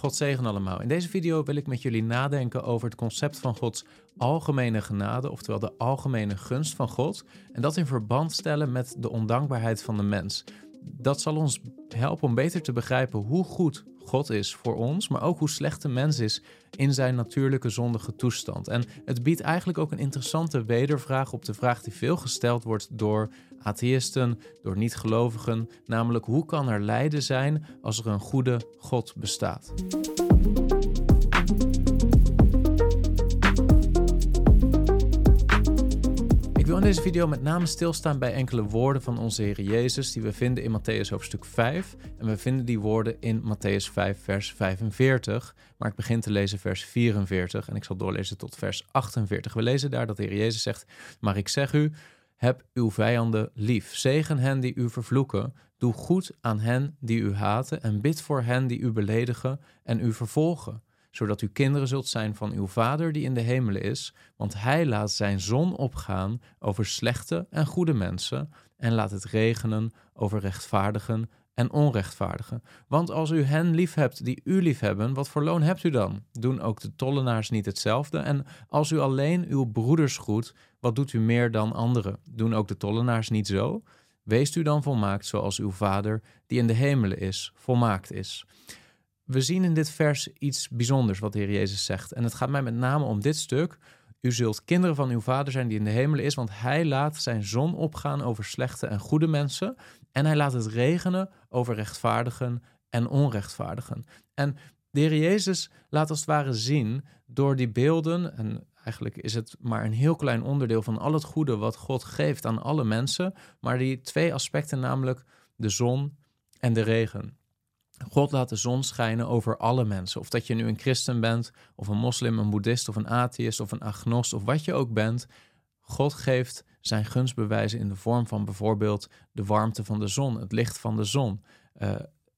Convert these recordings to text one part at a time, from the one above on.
God zegen allemaal. In deze video wil ik met jullie nadenken over het concept van Gods algemene genade, oftewel de algemene gunst van God, en dat in verband stellen met de ondankbaarheid van de mens. Dat zal ons helpen om beter te begrijpen hoe goed God is voor ons, maar ook hoe slecht de mens is in zijn natuurlijke zondige toestand. En het biedt eigenlijk ook een interessante wedervraag op de vraag die veel gesteld wordt door atheïsten, door niet-gelovigen, namelijk hoe kan er lijden zijn als er een goede God bestaat? In deze video met name stilstaan bij enkele woorden van onze Heer Jezus die we vinden in Matthäus hoofdstuk 5. En we vinden die woorden in Matthäus 5, vers 45. Maar ik begin te lezen vers 44 en ik zal doorlezen tot vers 48. We lezen daar dat de Heer Jezus zegt: Maar ik zeg u, heb uw vijanden lief. Zegen hen die u vervloeken. Doe goed aan hen die u haten en bid voor hen die u beledigen en u vervolgen zodat u kinderen zult zijn van uw Vader die in de hemelen is, want Hij laat Zijn zon opgaan over slechte en goede mensen en laat het regenen over rechtvaardigen en onrechtvaardigen. Want als u hen lief hebt die u lief hebben, wat voor loon hebt u dan? Doen ook de tollenaars niet hetzelfde? En als u alleen uw broeders groet, wat doet u meer dan anderen? Doen ook de tollenaars niet zo? Wees u dan volmaakt zoals uw Vader die in de hemelen is, volmaakt is we zien in dit vers iets bijzonders wat de Heer Jezus zegt. En het gaat mij met name om dit stuk. U zult kinderen van uw vader zijn die in de hemel is, want hij laat zijn zon opgaan over slechte en goede mensen. En hij laat het regenen over rechtvaardigen en onrechtvaardigen. En de Heer Jezus laat als het ware zien door die beelden, en eigenlijk is het maar een heel klein onderdeel van al het goede wat God geeft aan alle mensen, maar die twee aspecten, namelijk de zon en de regen. God laat de zon schijnen over alle mensen. Of dat je nu een christen bent, of een moslim, een boeddhist, of een atheïst, of een agnost, of wat je ook bent. God geeft zijn gunstbewijzen in de vorm van bijvoorbeeld de warmte van de zon, het licht van de zon, uh,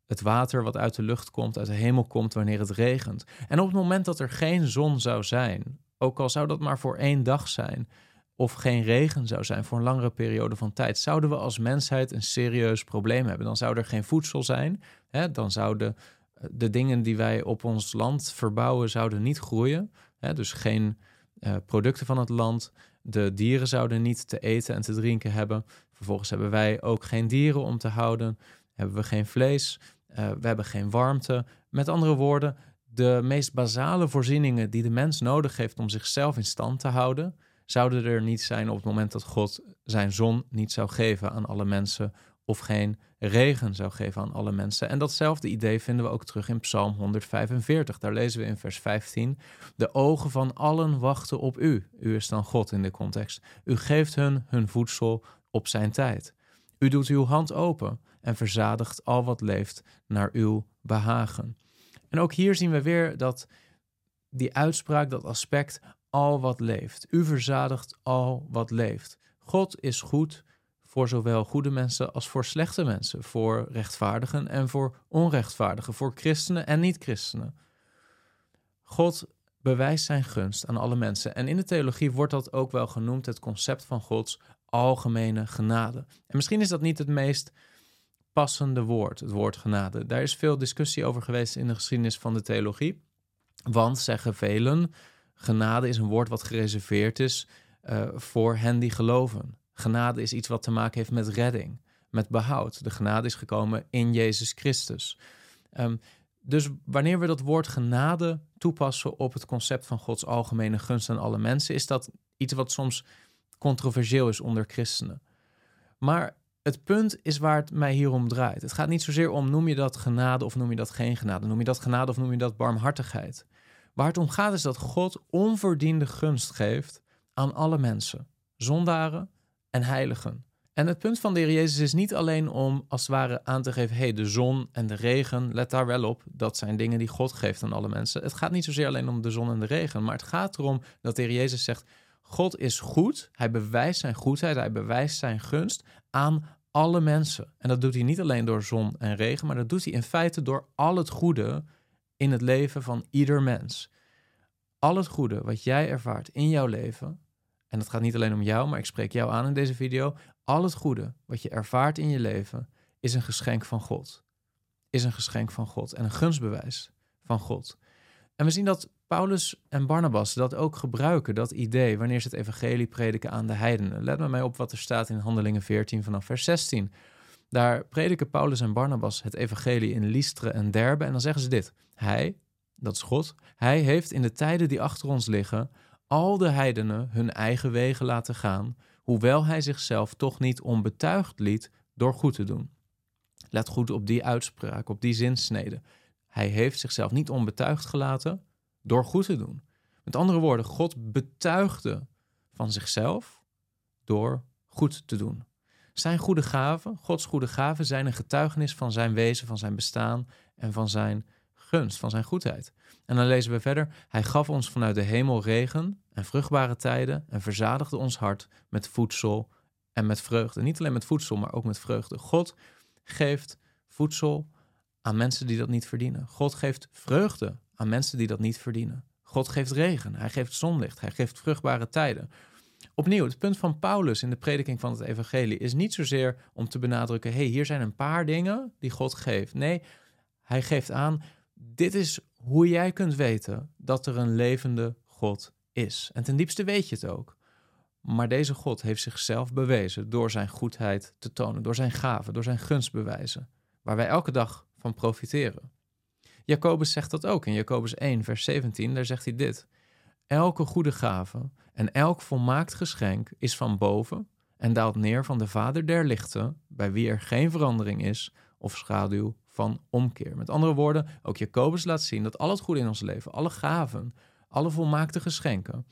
het water wat uit de lucht komt, uit de hemel komt wanneer het regent. En op het moment dat er geen zon zou zijn, ook al zou dat maar voor één dag zijn, of geen regen zou zijn voor een langere periode van tijd, zouden we als mensheid een serieus probleem hebben. Dan zou er geen voedsel zijn, hè? dan zouden eh, de dingen die wij op ons land verbouwen, zouden niet groeien. Hè? Dus geen uh, producten van het land. De dieren zouden niet te eten en te drinken hebben. Vervolgens hebben wij ook geen dieren om te houden. Hebben we geen vlees. Uh, we hebben geen warmte. Met andere woorden, de meest basale voorzieningen die de mens nodig heeft om zichzelf in stand te houden, zouden er niet zijn op het moment dat God zijn zon niet zou geven aan alle mensen of geen regen zou geven aan alle mensen. En datzelfde idee vinden we ook terug in Psalm 145. Daar lezen we in vers 15: De ogen van allen wachten op u. U is dan God in de context. U geeft hun hun voedsel op zijn tijd. U doet uw hand open en verzadigt al wat leeft naar uw behagen. En ook hier zien we weer dat die uitspraak, dat aspect, al wat leeft. U verzadigt al wat leeft. God is goed voor zowel goede mensen als voor slechte mensen, voor rechtvaardigen en voor onrechtvaardigen, voor christenen en niet-christenen. God bewijst zijn gunst aan alle mensen. En in de theologie wordt dat ook wel genoemd het concept van Gods algemene genade. En misschien is dat niet het meest passende woord, het woord genade. Daar is veel discussie over geweest in de geschiedenis van de theologie. Want, zeggen velen, genade is een woord wat gereserveerd is uh, voor hen die geloven. Genade is iets wat te maken heeft met redding, met behoud. De genade is gekomen in Jezus Christus. Um, dus wanneer we dat woord genade toepassen op het concept van Gods algemene gunst aan alle mensen, is dat iets wat soms controversieel is onder christenen. Maar het punt is waar het mij hier om draait. Het gaat niet zozeer om noem je dat genade of noem je dat geen genade. Noem je dat genade of noem je dat barmhartigheid. Waar het om gaat is dat God onverdiende gunst geeft aan alle mensen, zondaren en heiligen. En het punt van de Heer Jezus is niet alleen om als het ware aan te geven: hey, de zon en de regen, let daar wel op. Dat zijn dingen die God geeft aan alle mensen. Het gaat niet zozeer alleen om de zon en de regen, maar het gaat erom dat de Heer Jezus zegt: God is goed. Hij bewijst zijn goedheid, hij bewijst zijn gunst aan alle mensen. En dat doet hij niet alleen door zon en regen, maar dat doet hij in feite door al het goede in het leven van ieder mens. Al het goede wat jij ervaart in jouw leven, en het gaat niet alleen om jou, maar ik spreek jou aan in deze video. Al het goede wat je ervaart in je leven is een geschenk van God. Is een geschenk van God en een gunstbewijs van God. En we zien dat Paulus en Barnabas dat ook gebruiken, dat idee, wanneer ze het evangelie prediken aan de heidenen. Let maar mij op wat er staat in Handelingen 14 vanaf vers 16. Daar prediken Paulus en Barnabas het evangelie in Lystre en Derbe en dan zeggen ze dit. Hij, dat is God, hij heeft in de tijden die achter ons liggen al de heidenen hun eigen wegen laten gaan, hoewel hij zichzelf toch niet onbetuigd liet door goed te doen. Let goed op die uitspraak, op die zinsnede. Hij heeft zichzelf niet onbetuigd gelaten door goed te doen. Met andere woorden, God betuigde van zichzelf door goed te doen. Zijn goede gaven, Gods goede gaven, zijn een getuigenis van zijn wezen, van zijn bestaan en van zijn gunst, van zijn goedheid. En dan lezen we verder: Hij gaf ons vanuit de hemel regen en vruchtbare tijden en verzadigde ons hart met voedsel en met vreugde. Niet alleen met voedsel, maar ook met vreugde. God geeft voedsel aan mensen die dat niet verdienen. God geeft vreugde aan mensen die dat niet verdienen. God geeft regen, hij geeft zonlicht, hij geeft vruchtbare tijden. Opnieuw, het punt van Paulus in de prediking van het evangelie is niet zozeer om te benadrukken: hey, hier zijn een paar dingen die God geeft. Nee, hij geeft aan: dit is hoe jij kunt weten dat er een levende God is. En ten diepste weet je het ook. Maar deze God heeft zichzelf bewezen door zijn goedheid te tonen, door zijn gaven, door zijn gunstbewijzen, waar wij elke dag van profiteren. Jacobus zegt dat ook in Jacobus 1, vers 17. Daar zegt hij dit: Elke goede gave en elk volmaakt geschenk is van boven en daalt neer van de Vader der lichten, bij wie er geen verandering is of schaduw van omkeer. Met andere woorden, ook Jacobus laat zien dat al het goede in ons leven, alle gaven, alle volmaakte geschenken,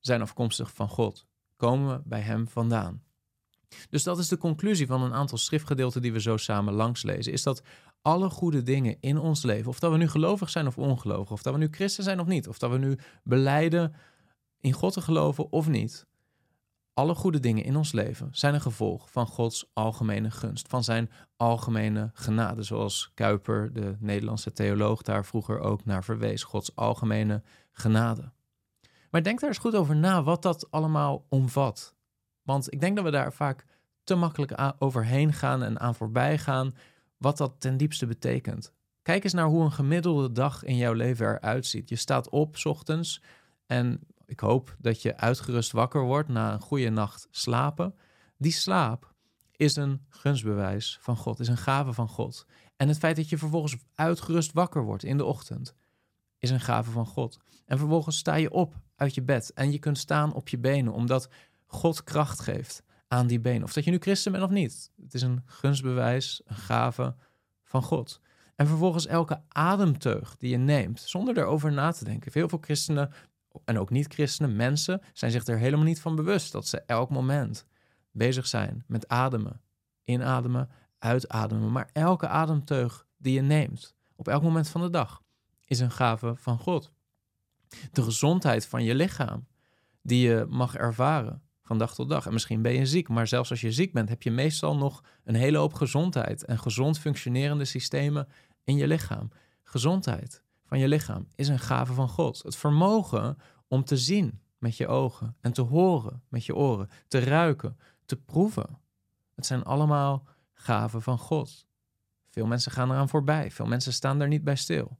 zijn afkomstig van God, komen bij Hem vandaan. Dus dat is de conclusie van een aantal schriftgedeelten die we zo samen langs lezen. Is dat alle goede dingen in ons leven, of dat we nu gelovig zijn of ongelovig, of dat we nu christen zijn of niet, of dat we nu beleiden in God te geloven of niet, alle goede dingen in ons leven zijn een gevolg van Gods algemene gunst, van zijn algemene genade, zoals Kuiper, de Nederlandse theoloog, daar vroeger ook naar verwees. Gods algemene genade. Maar denk daar eens goed over na wat dat allemaal omvat. Want ik denk dat we daar vaak te makkelijk overheen gaan en aan voorbij gaan wat dat ten diepste betekent. Kijk eens naar hoe een gemiddelde dag in jouw leven eruit ziet. Je staat op s ochtends en ik hoop dat je uitgerust wakker wordt na een goede nacht slapen. Die slaap is een gunstbewijs van God, is een gave van God. En het feit dat je vervolgens uitgerust wakker wordt in de ochtend, is een gave van God. En vervolgens sta je op uit je bed en je kunt staan op je benen, omdat God kracht geeft aan die benen. Of dat je nu christen bent of niet. Het is een gunstbewijs, een gave van God. En vervolgens elke ademteug die je neemt, zonder erover na te denken. Veel veel christenen en ook niet-christenen, mensen, zijn zich er helemaal niet van bewust dat ze elk moment bezig zijn met ademen. Inademen, uitademen. Maar elke ademteug die je neemt, op elk moment van de dag, is een gave van God. De gezondheid van je lichaam, die je mag ervaren van dag tot dag. En misschien ben je ziek, maar zelfs als je ziek bent, heb je meestal nog een hele hoop gezondheid en gezond functionerende systemen in je lichaam. Gezondheid van je lichaam is een gave van God. Het vermogen om te zien met je ogen en te horen met je oren, te ruiken, te proeven. Het zijn allemaal gaven van God. Veel mensen gaan eraan voorbij, veel mensen staan er niet bij stil.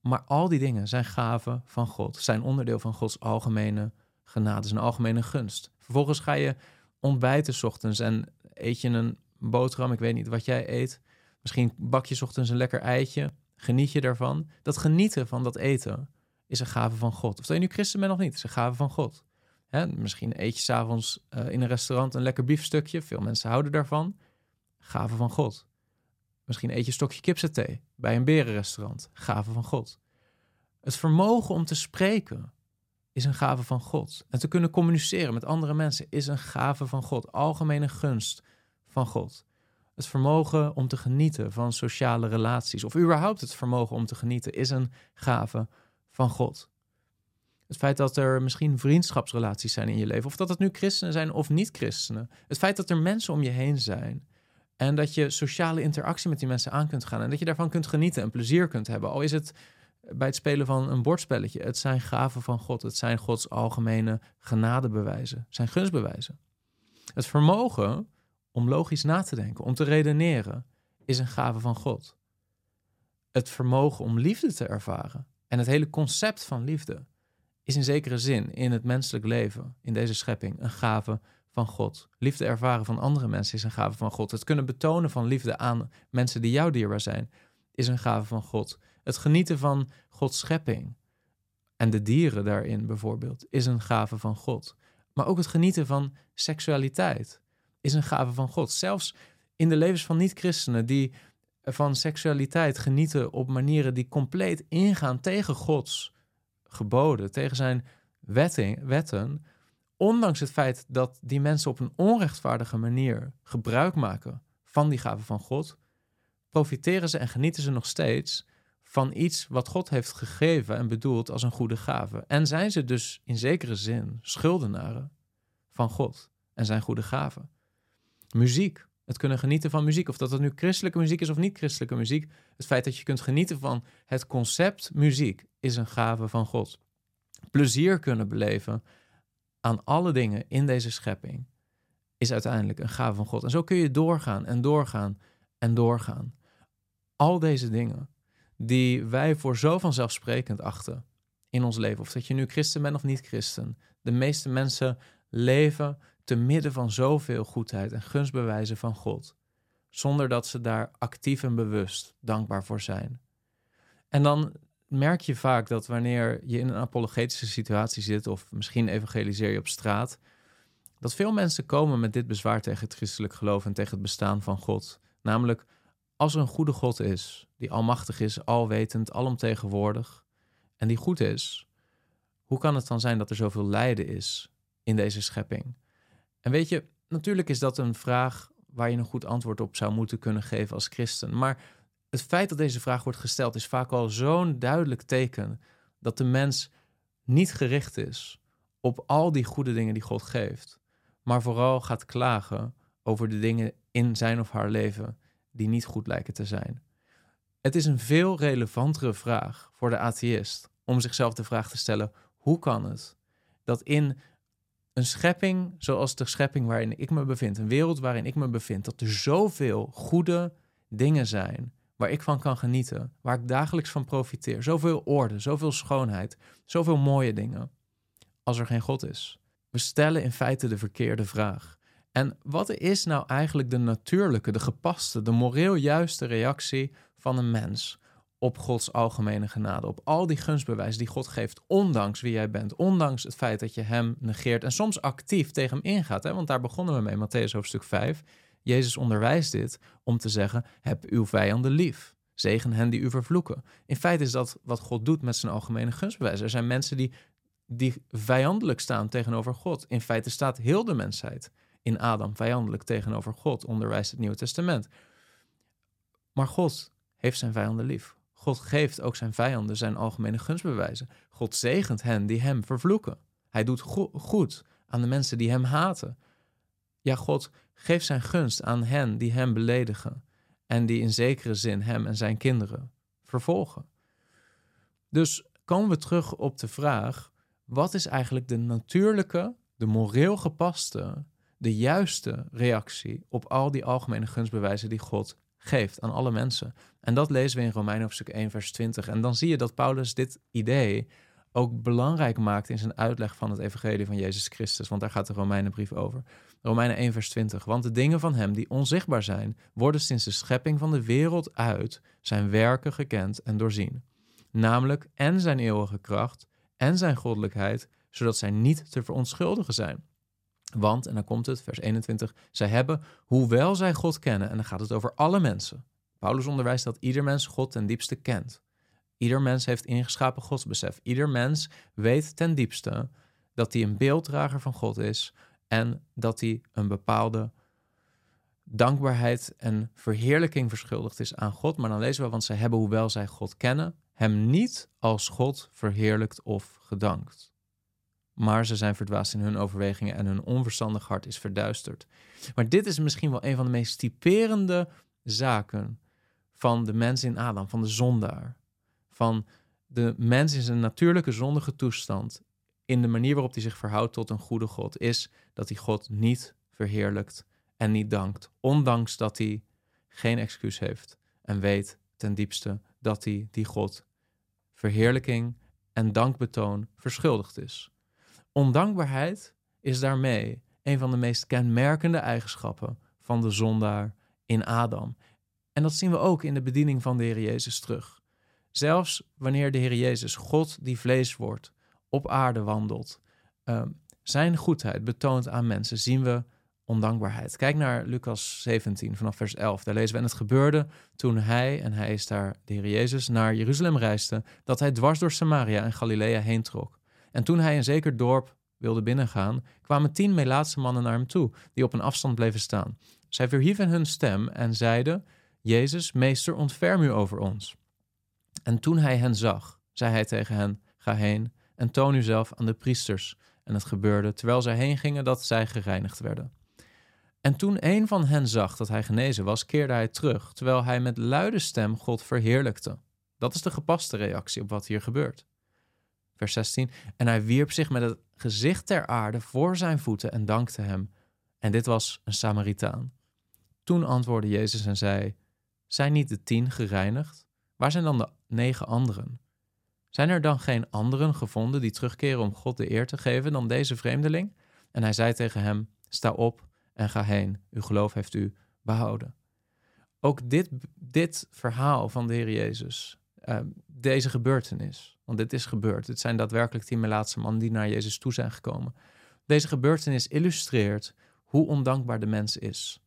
Maar al die dingen zijn gaven van God, zijn onderdeel van Gods algemene genade, zijn algemene gunst. Vervolgens ga je ontbijten s ochtends en eet je een boterham, ik weet niet wat jij eet. Misschien bak je s ochtends een lekker eitje Geniet je daarvan? Dat genieten van dat eten is een gave van God. Of dat je nu christen bent of niet, is een gave van God. Misschien eet je s'avonds uh, in een restaurant een lekker biefstukje. Veel mensen houden daarvan. Gave van God. Misschien eet je een stokje kipsaté bij een berenrestaurant. Gave van God. Het vermogen om te spreken is een gave van God. En te kunnen communiceren met andere mensen is een gave van God. Algemene gunst van God. Het vermogen om te genieten van sociale relaties, of überhaupt het vermogen om te genieten, is een gave van God. Het feit dat er misschien vriendschapsrelaties zijn in je leven, of dat het nu christenen zijn of niet-christenen. Het feit dat er mensen om je heen zijn. En dat je sociale interactie met die mensen aan kunt gaan. En dat je daarvan kunt genieten en plezier kunt hebben. Al is het bij het spelen van een bordspelletje. Het zijn gaven van God. Het zijn Gods algemene genadebewijzen. Zijn gunstbewijzen. Het vermogen om logisch na te denken, om te redeneren, is een gave van God. het vermogen om liefde te ervaren. En het hele concept van liefde is in zekere zin in het menselijk leven, in deze schepping, een gave van God. Liefde ervaren van andere mensen is een gave van God. Het kunnen betonen van liefde aan mensen die jou dierbaar zijn, is een gave van God. Het genieten van Gods schepping en de dieren daarin bijvoorbeeld, is een gave van God. Maar ook het genieten van seksualiteit is een gave van God. Zelfs in de levens van niet-christenen die van seksualiteit genieten op manieren die compleet ingaan tegen Gods geboden, tegen zijn wetten, wetten, ondanks het feit dat die mensen op een onrechtvaardige manier gebruik maken van die gave van God, profiteren ze en genieten ze nog steeds van iets wat God heeft gegeven en bedoeld als een goede gave. En zijn ze dus in zekere zin schuldenaren van God en zijn goede gaven. Muziek, het kunnen genieten van muziek, of dat het nu christelijke muziek is of niet christelijke muziek. Het feit dat je kunt genieten van het concept muziek is een gave van God. Plezier kunnen beleven aan alle dingen in deze schepping is uiteindelijk een gave van God. En zo kun je doorgaan en doorgaan en doorgaan. Al deze dingen die wij voor zo vanzelfsprekend achten in ons leven, of dat je nu christen bent of niet christen. De meeste mensen leven te midden van zoveel goedheid en gunstbewijzen van God, zonder dat ze daar actief en bewust dankbaar voor zijn. En dan merk je vaak dat wanneer je in een apologetische situatie zit, of misschien evangeliseer je op straat, dat veel mensen komen met dit bezwaar tegen het christelijk geloof en tegen het bestaan van God. Namelijk, als er een goede God is, die almachtig is, alwetend, alomtegenwoordig en die goed is, hoe kan het dan zijn dat er zoveel lijden is in deze schepping? En weet je, natuurlijk is dat een vraag waar je een goed antwoord op zou moeten kunnen geven als christen. Maar het feit dat deze vraag wordt gesteld is vaak al zo'n duidelijk teken dat de mens niet gericht is op al die goede dingen die God geeft, maar vooral gaat klagen over de dingen in zijn of haar leven die niet goed lijken te zijn. Het is een veel relevantere vraag voor de atheïst om zichzelf de vraag te stellen: hoe kan het dat in een schepping zoals de schepping waarin ik me bevind, een wereld waarin ik me bevind, dat er zoveel goede dingen zijn waar ik van kan genieten, waar ik dagelijks van profiteer, zoveel orde, zoveel schoonheid, zoveel mooie dingen, als er geen God is. We stellen in feite de verkeerde vraag. En wat is nou eigenlijk de natuurlijke, de gepaste, de moreel juiste reactie van een mens op Gods algemene genade, op al die gunstbewijzen die God geeft, ondanks wie jij bent, ondanks het feit dat je Hem negeert en soms actief tegen Hem ingaat. Hè? Want daar begonnen we mee, Matthäus hoofdstuk 5. Jezus onderwijst dit om te zeggen: heb uw vijanden lief. Zegen hen die u vervloeken. In feite is dat wat God doet met zijn algemene gunstbewijzen. Er zijn mensen die, die vijandelijk staan tegenover God. In feite staat heel de mensheid in Adam vijandelijk tegenover God, onderwijst het Nieuwe Testament. Maar God heeft zijn vijanden lief. God geeft ook zijn vijanden zijn algemene gunstbewijzen. God zegent hen die hem vervloeken. Hij doet goed aan de mensen die hem haten. Ja, God geeft zijn gunst aan hen die hem beledigen en die in zekere zin hem en zijn kinderen vervolgen. Dus komen we terug op de vraag: wat is eigenlijk de natuurlijke, de moreel gepaste, de juiste reactie op al die algemene gunstbewijzen die God geeft aan alle mensen. En dat lezen we in Romeinen hoofdstuk 1, vers 20. En dan zie je dat Paulus dit idee ook belangrijk maakt in zijn uitleg van het evangelie van Jezus Christus. Want daar gaat de Romeinenbrief over. Romeinen 1, vers 20. Want de dingen van hem die onzichtbaar zijn, worden sinds de schepping van de wereld uit zijn werken gekend en doorzien. Namelijk en zijn eeuwige kracht en zijn goddelijkheid, zodat zij niet te verontschuldigen zijn. Want, en dan komt het, vers 21, zij hebben, hoewel zij God kennen, en dan gaat het over alle mensen. Paulus onderwijst dat ieder mens God ten diepste kent. Ieder mens heeft ingeschapen godsbesef. Ieder mens weet ten diepste dat hij een beelddrager van God is en dat hij een bepaalde dankbaarheid en verheerlijking verschuldigd is aan God. Maar dan lezen we, want zij hebben, hoewel zij God kennen, hem niet als God verheerlijkt of gedankt maar ze zijn verdwaasd in hun overwegingen en hun onverstandig hart is verduisterd. Maar dit is misschien wel een van de meest typerende zaken van de mens in Adam, van de zondaar. Van de mens in zijn natuurlijke zondige toestand, in de manier waarop hij zich verhoudt tot een goede God, is dat hij God niet verheerlijkt en niet dankt, ondanks dat hij geen excuus heeft en weet ten diepste dat hij die God verheerlijking en dankbetoon verschuldigd is. Ondankbaarheid is daarmee een van de meest kenmerkende eigenschappen van de zondaar in Adam. En dat zien we ook in de bediening van de Heer Jezus terug. Zelfs wanneer de Heer Jezus, God die vlees wordt, op aarde wandelt, uh, zijn goedheid betoont aan mensen, zien we ondankbaarheid. Kijk naar Lucas 17 vanaf vers 11. Daar lezen we: En het gebeurde toen hij, en hij is daar de Heer Jezus, naar Jeruzalem reisde, dat hij dwars door Samaria en Galilea heen trok. En toen hij een zeker dorp wilde binnengaan, kwamen tien Melaatse mannen naar hem toe, die op een afstand bleven staan. Zij verhieven hun stem en zeiden: Jezus, meester, ontferm u over ons. En toen hij hen zag, zei hij tegen hen: Ga heen en toon uzelf aan de priesters. En het gebeurde terwijl zij heen gingen dat zij gereinigd werden. En toen een van hen zag dat hij genezen was, keerde hij terug, terwijl hij met luide stem God verheerlijkte. Dat is de gepaste reactie op wat hier gebeurt. Vers 16. En hij wierp zich met het gezicht ter aarde voor zijn voeten en dankte hem. En dit was een Samaritaan. Toen antwoordde Jezus en zei: Zijn niet de tien gereinigd? Waar zijn dan de negen anderen? Zijn er dan geen anderen gevonden die terugkeren om God de eer te geven dan deze vreemdeling? En hij zei tegen hem: Sta op en ga heen. Uw geloof heeft u behouden. Ook dit, dit verhaal van de Heer Jezus, uh, deze gebeurtenis, want dit is gebeurd. Het zijn daadwerkelijk die Melaatse mannen die naar Jezus toe zijn gekomen. Deze gebeurtenis illustreert hoe ondankbaar de mens is.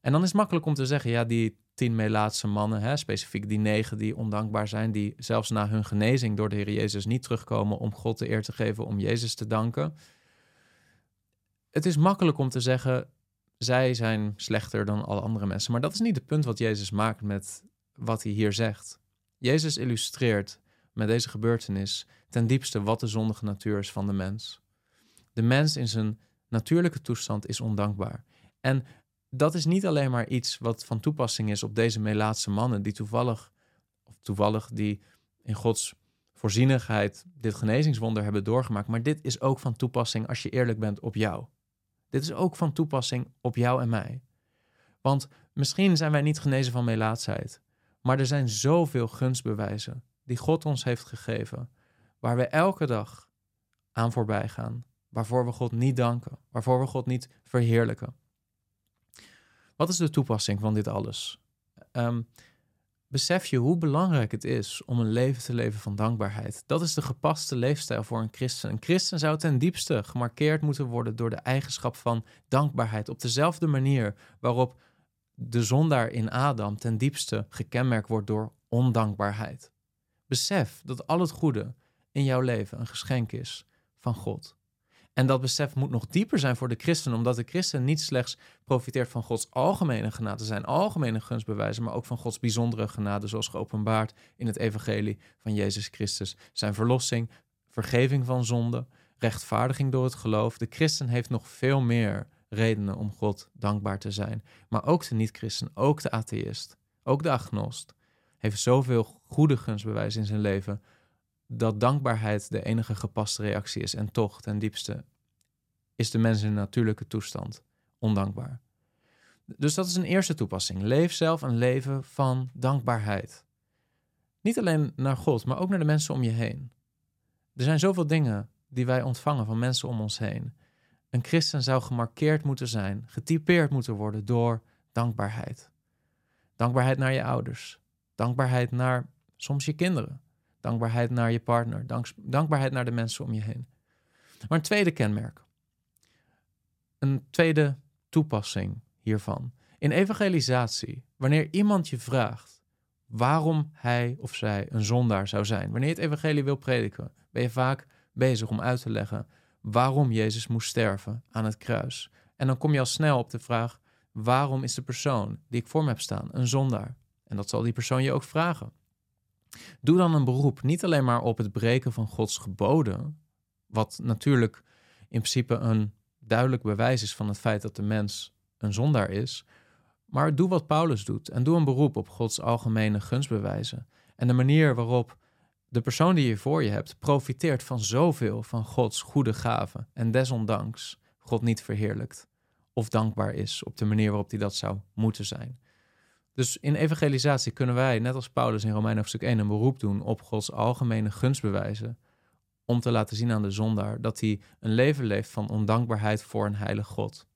En dan is het makkelijk om te zeggen, ja, die tien Melaatse mannen, hè, specifiek die negen die ondankbaar zijn, die zelfs na hun genezing door de Heer Jezus niet terugkomen om God de eer te geven, om Jezus te danken. Het is makkelijk om te zeggen, zij zijn slechter dan alle andere mensen. Maar dat is niet het punt wat Jezus maakt met wat hij hier zegt. Jezus illustreert met deze gebeurtenis ten diepste wat de zondige natuur is van de mens. De mens in zijn natuurlijke toestand is ondankbaar. En dat is niet alleen maar iets wat van toepassing is op deze Melaatse mannen, die toevallig, of toevallig die in Gods voorzienigheid dit genezingswonder hebben doorgemaakt, maar dit is ook van toepassing als je eerlijk bent op jou. Dit is ook van toepassing op jou en mij. Want misschien zijn wij niet genezen van melaatsheid, maar er zijn zoveel gunstbewijzen die God ons heeft gegeven, waar we elke dag aan voorbij gaan, waarvoor we God niet danken, waarvoor we God niet verheerlijken. Wat is de toepassing van dit alles? Um, besef je hoe belangrijk het is om een leven te leven van dankbaarheid. Dat is de gepaste leefstijl voor een christen. Een christen zou ten diepste gemarkeerd moeten worden door de eigenschap van dankbaarheid. Op dezelfde manier waarop de zondaar in Adam ten diepste gekenmerkt wordt door ondankbaarheid. Besef dat al het goede in jouw leven een geschenk is van God. En dat besef moet nog dieper zijn voor de christen, omdat de christen niet slechts profiteert van Gods algemene genade, zijn algemene gunstbewijzen, maar ook van Gods bijzondere genade, zoals geopenbaard in het evangelie van Jezus Christus. Zijn verlossing, vergeving van zonde, rechtvaardiging door het geloof. De christen heeft nog veel meer redenen om God dankbaar te zijn. Maar ook de niet-christen, ook de atheïst, ook de agnost, heeft zoveel goede gunstbewijzen in zijn leven dat dankbaarheid de enige gepaste reactie is. En toch, ten diepste, is de mens in een natuurlijke toestand ondankbaar. Dus dat is een eerste toepassing. Leef zelf een leven van dankbaarheid. Niet alleen naar God, maar ook naar de mensen om je heen. Er zijn zoveel dingen die wij ontvangen van mensen om ons heen. Een christen zou gemarkeerd moeten zijn, getypeerd moeten worden door dankbaarheid. Dankbaarheid naar je ouders. Dankbaarheid naar soms je kinderen. Dankbaarheid naar je partner. Dank, dankbaarheid naar de mensen om je heen. Maar een tweede kenmerk. Een tweede toepassing hiervan. In evangelisatie, wanneer iemand je vraagt waarom hij of zij een zondaar zou zijn, wanneer je het evangelie wil prediken, ben je vaak bezig om uit te leggen waarom Jezus moest sterven aan het kruis. En dan kom je al snel op de vraag: waarom is de persoon die ik voor me heb staan een zondaar? En dat zal die persoon je ook vragen. Doe dan een beroep niet alleen maar op het breken van Gods geboden, wat natuurlijk in principe een duidelijk bewijs is van het feit dat de mens een zondaar is, maar doe wat Paulus doet en doe een beroep op Gods algemene gunstbewijzen en de manier waarop de persoon die je voor je hebt profiteert van zoveel van Gods goede gaven en desondanks God niet verheerlijkt of dankbaar is op de manier waarop hij dat zou moeten zijn. Dus in evangelisatie kunnen wij, net als Paulus in Romeinen hoofdstuk 1, een beroep doen op Gods algemene gunstbewijzen. Om te laten zien aan de zondaar dat hij een leven leeft van ondankbaarheid voor een heilig God.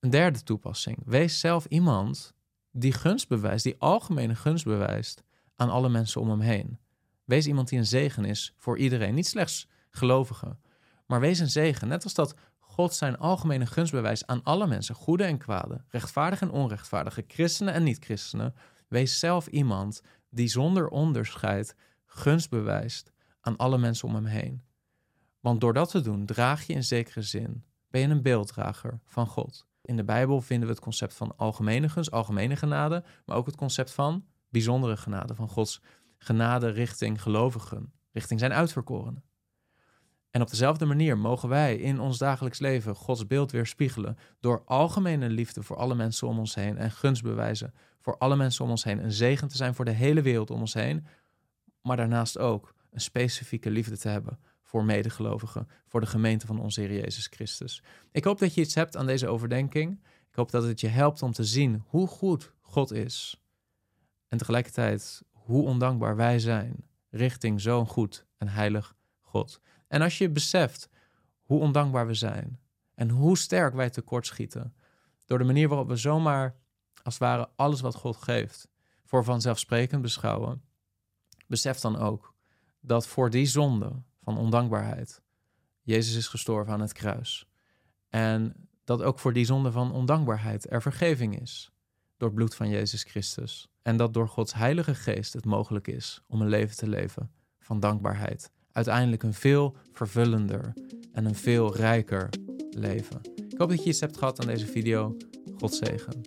Een derde toepassing. Wees zelf iemand die gunst bewijst, die algemene gunst bewijst aan alle mensen om hem heen. Wees iemand die een zegen is voor iedereen, niet slechts gelovigen, maar wees een zegen. Net als dat God zijn algemene gunstbewijs aan alle mensen, goede en kwade, rechtvaardige en onrechtvaardige, christenen en niet-christenen. Wees zelf iemand die zonder onderscheid gunst bewijst aan alle mensen om hem heen. Want door dat te doen, draag je in zekere zin, ben je een beelddrager van God. In de Bijbel vinden we het concept van algemene gunst, algemene genade, maar ook het concept van bijzondere genade, van Gods genade richting gelovigen, richting zijn uitverkorenen. En op dezelfde manier mogen wij in ons dagelijks leven Gods beeld weerspiegelen door algemene liefde voor alle mensen om ons heen en gunst bewijzen voor alle mensen om ons heen. Een zegen te zijn voor de hele wereld om ons heen, maar daarnaast ook een specifieke liefde te hebben voor medegelovigen, voor de gemeente van onze Heer Jezus Christus. Ik hoop dat je iets hebt aan deze overdenking. Ik hoop dat het je helpt om te zien hoe goed God is en tegelijkertijd hoe ondankbaar wij zijn richting zo'n goed en heilig God. En als je beseft hoe ondankbaar we zijn en hoe sterk wij tekortschieten door de manier waarop we zomaar als het ware alles wat God geeft voor vanzelfsprekend beschouwen, besef dan ook dat voor die zonde van ondankbaarheid Jezus is gestorven aan het kruis. En dat ook voor die zonde van ondankbaarheid er vergeving is door het bloed van Jezus Christus. En dat door Gods Heilige Geest het mogelijk is om een leven te leven van dankbaarheid uiteindelijk een veel vervullender en een veel rijker leven. Ik hoop dat je iets hebt gehad aan deze video. God zegen.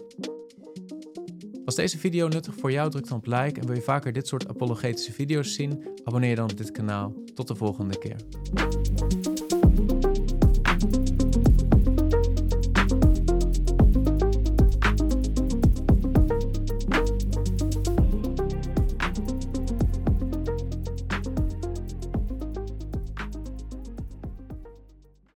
Was deze video nuttig voor jou? Druk dan op like en wil je vaker dit soort apologetische video's zien? Abonneer je dan op dit kanaal. Tot de volgende keer.